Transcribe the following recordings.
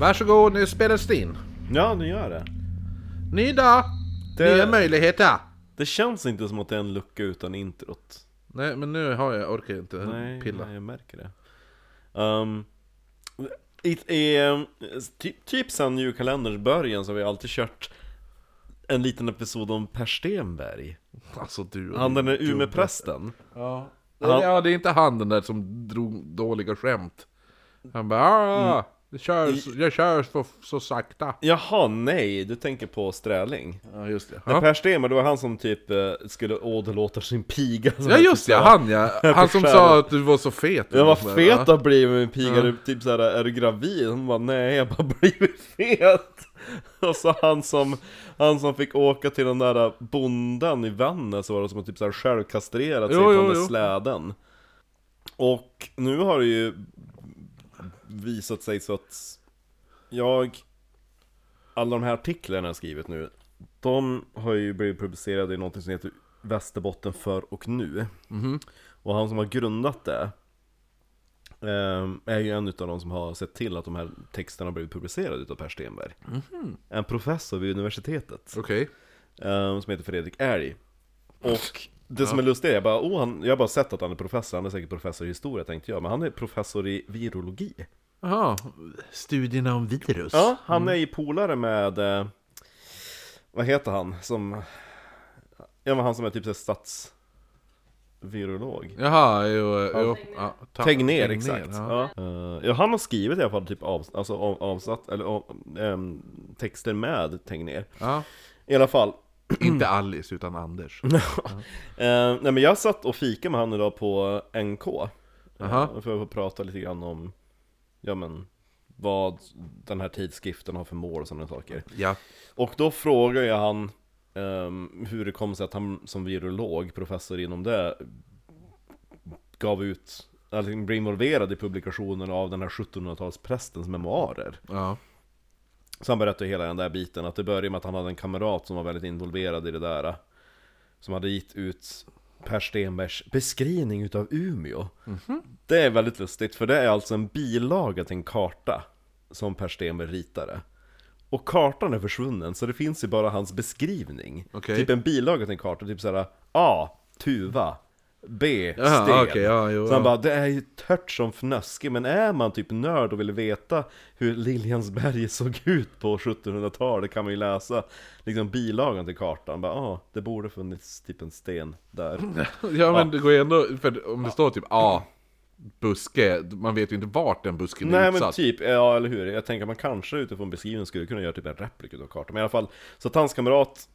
Varsågod, nu spelas det in. Ja, nu gör det. Ny dag, det... nya möjligheter. Det känns inte som att det är en lucka utan introt. Nej, men nu har jag, orkar jag inte Nej, pilla. nej, jag märker det. Um, i, i, ehm, typ, typ sen julkalenderns början så har vi alltid kört en liten episod om Per Stenberg. Alltså du Han den där gubbe. Umeåprästen. Ja. Han- ja, det är inte han den där som drog dåliga skämt. Han bara ah, jag kör, jag kör så, så sakta. Jaha, nej, du tänker på Sträling. Ja, just det. Ja, Per Stenberg, det var han som typ eh, skulle åderlåta sin piga. ja just det, han ja. Han som sa att du var så fet. Jag var fet har blivit med min piga, Ja. du, typ såhär, är du gravid? Hon bara, nej jag bara blivit fet Och så han som, han som fick åka till den där bonden i Vännäs så var det som typ såhär självkastrerat sig Jo, på jo, den där jo. släden Och nu har det ju visat sig så att jag Alla de här artiklarna jag skrivit nu De har ju blivit publicerade i något som heter Västerbotten för och nu. Mhm. Och han som har grundat det ehm, Är ju en av de som har sett till att de här texterna har blivit publicerade utav Per Stenberg. En professor vid universitetet. Okej. ehm, Som heter Fredrik Älg Och det som är lustigt är, jag bara, oh, han, jag har bara sett att han är professor, han är säkert professor i historia tänkte jag Men han är professor i virologi Jaha, studierna om virus. Ja, han är ju polare med eh, Vad heter han som Ja men han som är typ såhär statsvirolog Jaha, jo, jo. Ja, ta- Tegner, exakt. Ja. Ja. Eh, ja, han har skrivit i alla fall typ av, alltså, av, avsatt, eller av, ehm, texter med Tegner. Ja. I alla fall. Inte Alice, utan Anders. Eh, nej men jag satt och fika med han idag på NK. Aha. Uh, för att prata lite grann om, ja men, vad den här tidskriften har för mål och sådana saker. Ja. Och då frågar jag han ehm, hur det kom sig att han som virolog, professor inom det, gav ut, eller blev involverad i publikationen av den här 1700-talsprästens memoarer. Ja. Så han berättade hela den där biten, att det började med att han hade en kamrat som var väldigt involverad i det där. Som hade gett ut Per Stenbergs beskrivning utav Umeå. Det är väldigt lustigt, för det är alltså en bilaga till en karta som Per Stenberg ritade. Och kartan är försvunnen, så det finns ju bara hans beskrivning. Okej. Typ en bilaga till en karta, typ såhär A. Tuva B. Sten. okej, ja, jo, så han bara, det är ju tört som fnöske, men är man typ nörd och vill veta hur Liljansberg såg ut på 1700-talet kan man ju läsa liksom bilagan till kartan. Bara, ah, det borde funnits typ en sten där. Ja men det går ju ändå, för om det står typ A, buske, man vet ju inte vart den busken är Nej men utsatt. typ, ja eller hur? Jag tänker att man kanske utifrån beskrivningen skulle kunna göra typ en replik av kartan. Men i alla fall, så att hans kamrat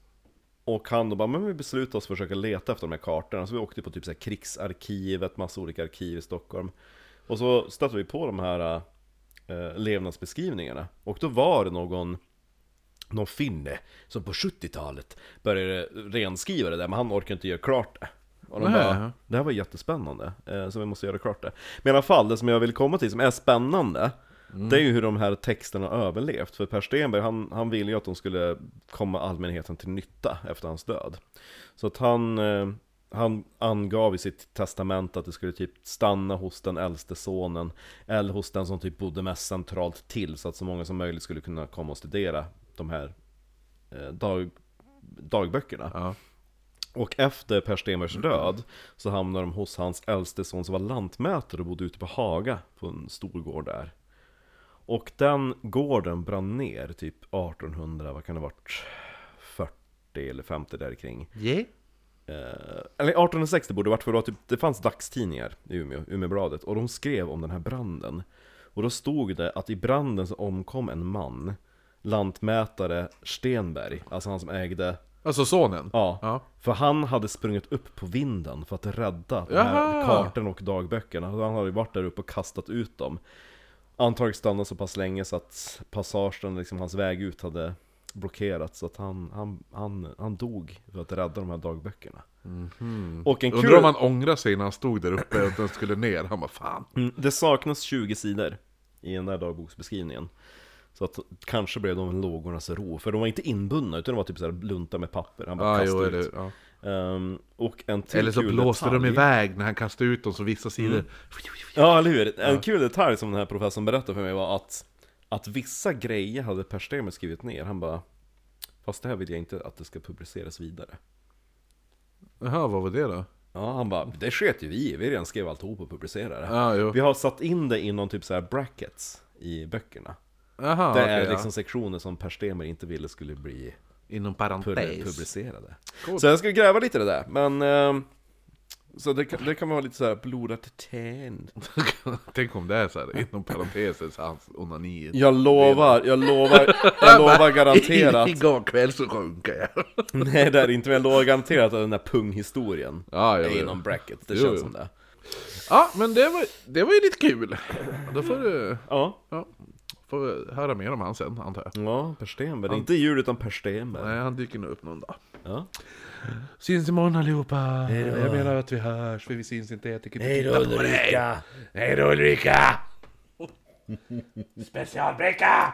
och han då bara, men vi beslutade oss för att försöka leta efter de här kartorna. Så vi åkte på typ så här krigsarkivet, massa olika arkiv i Stockholm. Och så stötte vi på de här eh, levnadsbeskrivningarna. Och då var det någon någon finne som på 70-talet började renskriva det där, men han orkade inte göra klart det. Och de bara, det här var jättespännande, eh, så vi måste göra klart det. Men i alla fall, det som jag vill komma till som är spännande, det är ju hur de här texterna har överlevt. För Per Stenberg, han, han ville ju att de skulle komma allmänheten till nytta efter hans död. Så att han, eh, han angav i sitt testament att det skulle typ stanna hos den äldste sonen, eller hos den som typ bodde mest centralt till, så att så många som möjligt skulle kunna komma och studera de här eh, dag, dagböckerna. Ja. Och efter Per Stenbergs död så hamnade de hos hans äldste son som var lantmätare och bodde ute på Haga på en stor gård där. Och den gården brann ner typ 1800, vad kan det ha varit? 40 eller 50 där kring. Yeah. Eh, eller 1860 borde det varit för då typ, det fanns dagstidningar i Umeå, Umeåbladet, och de skrev om den här branden. Och då stod det att i branden så omkom en man, lantmätare Stenberg, alltså han som ägde Alltså sonen? Ja, Ja. för han hade sprungit upp på vinden för att rädda de här Jaha. kartorna och dagböckerna. Han hade varit där uppe och kastat ut dem. Antagligen stannat så pass länge så att passagen, liksom hans väg ut hade blockerats. Så att han, han, han, han dog för att rädda de här dagböckerna. Och en kul... Undrar om han ångrar sig när han stod där uppe och den skulle ner. Han bara fan. Mm, Det saknas 20 sidor i den där dagboksbeskrivningen. Så att kanske blev de lågornas ro, för de var inte inbundna utan de var typ såhär lunta med papper. Han bara Ja, kastade jo, ut. eller, ja. Ehm, och en till eller så kul blåste detalj. de iväg när han kastade ut dem, så vissa sidor... Ja, eller hur? En kul detalj som den här professorn berättade för mig var att Att vissa grejer hade Per Stenmarck skrivit ner, han bara Fast det här vill jag inte att det ska publiceras vidare Jaha, vad var det då? Ja, han bara, det sket ju vi i, vi redan skrev alltihop och publicerade det Ja, jo. Vi har satt in det inom typ så här brackets i böckerna Jaha, Det okej, är ja. liksom sektioner som Per Stenmarck inte ville skulle bli Inom parentes. publicerade Coolt. Så jag ska gräva lite i det där, men ehm, Så det kan, det kan vara lite så här blodat tänd Tänk om det är såhär, inom parenteses, hans onani. Jag lovar, jag lovar, jag lovar garanterat Igår kväll så sjönk jag. Nej det är inte, men jag lovar garanterat att den där punghistorien jo, är inom bracket, det Jo, känns jo. som det Ja, men det var, det var ju lite kul. Då får du, Ja, ja, får höra mer om han sen, antar jag. ja Per Stenberg, är inte jul utan Per Stenberg Nej, han dyker nog upp någon dag. Ja. Syns imorgon allihopa! Jag menar att vi hörs, för vi syns inte. Jag tycker inte Hej då. Ulrika! Hej då Ulrika! Specialbricka!